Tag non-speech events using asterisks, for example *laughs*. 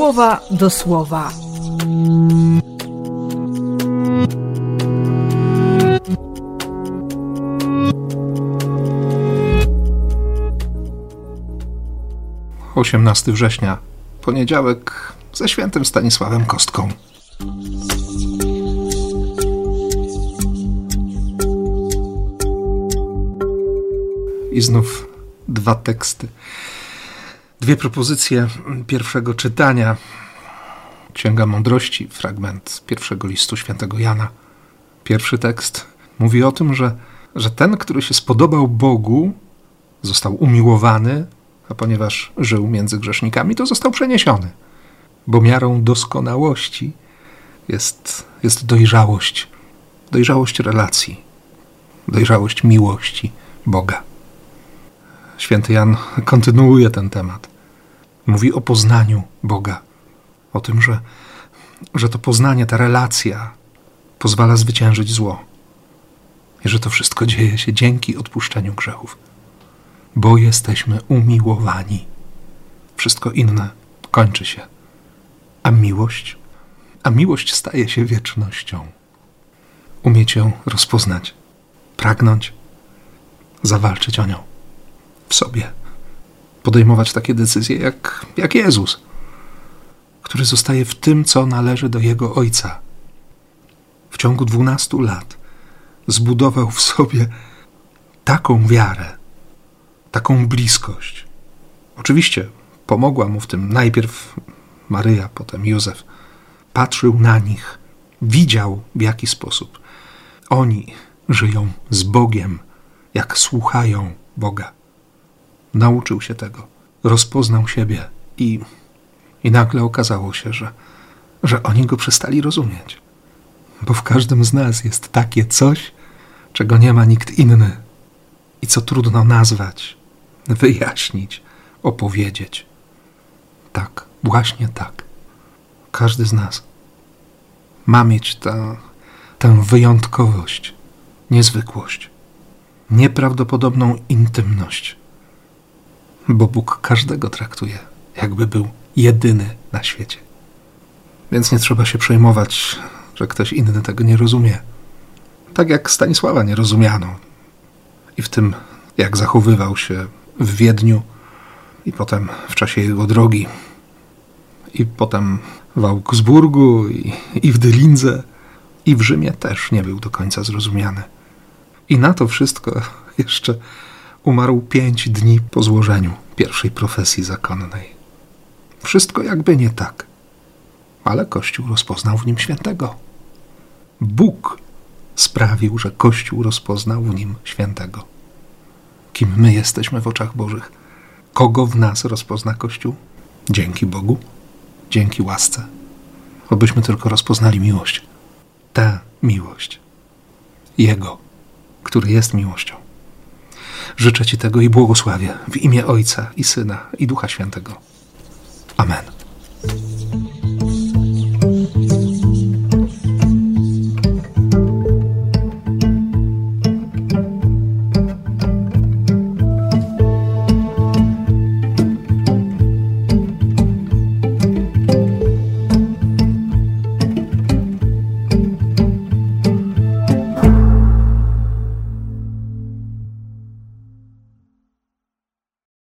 słowa do słowa. Osiemnasty września, poniedziałek ze świętym Stanisławem Kostką. I znów dwa teksty. Dwie propozycje pierwszego czytania. Księga Mądrości, fragment pierwszego listu świętego Jana. Pierwszy tekst mówi o tym, że, że ten, który się spodobał Bogu, został umiłowany, a ponieważ żył między grzesznikami, to został przeniesiony. Bo miarą doskonałości jest, jest dojrzałość, dojrzałość relacji, dojrzałość miłości Boga. Święty Jan kontynuuje ten temat. Mówi o poznaniu Boga, o tym, że, że to poznanie, ta relacja pozwala zwyciężyć zło i że to wszystko dzieje się dzięki odpuszczeniu grzechów, bo jesteśmy umiłowani. Wszystko inne kończy się, a miłość, a miłość staje się wiecznością. Umieć ją rozpoznać, pragnąć, zawalczyć o nią w sobie. Podejmować takie decyzje jak, jak Jezus, który zostaje w tym, co należy do Jego Ojca. W ciągu dwunastu lat zbudował w sobie taką wiarę, taką bliskość. Oczywiście pomogła mu w tym najpierw Maryja, potem Józef. Patrzył na nich, widział w jaki sposób oni żyją z Bogiem, jak słuchają Boga nauczył się tego, rozpoznał siebie i, i nagle okazało się, że, że oni go przestali rozumieć. Bo w każdym z nas jest takie coś, czego nie ma nikt inny i co trudno nazwać, wyjaśnić, opowiedzieć. Tak, właśnie tak. Każdy z nas ma mieć tę, tę wyjątkowość, niezwykłość, nieprawdopodobną intymność bo Bóg każdego traktuje, jakby był jedyny na świecie. Więc nie trzeba się przejmować, że ktoś inny tego nie rozumie. Tak jak Stanisława nie rozumiano. I w tym, jak zachowywał się w Wiedniu, i potem w czasie jego drogi, i potem w Augsburgu, i, i w Dylindze, i w Rzymie też nie był do końca zrozumiany. I na to wszystko *laughs* jeszcze umarł pięć dni po złożeniu pierwszej profesji zakonnej. Wszystko jakby nie tak, ale Kościół rozpoznał w nim świętego. Bóg sprawił, że Kościół rozpoznał w nim świętego. Kim my jesteśmy w oczach Bożych? Kogo w nas rozpozna Kościół? Dzięki Bogu, dzięki łasce. Obyśmy tylko rozpoznali miłość. Tę miłość. Jego, który jest miłością. Życzę Ci tego i błogosławię w imię Ojca i Syna i Ducha Świętego.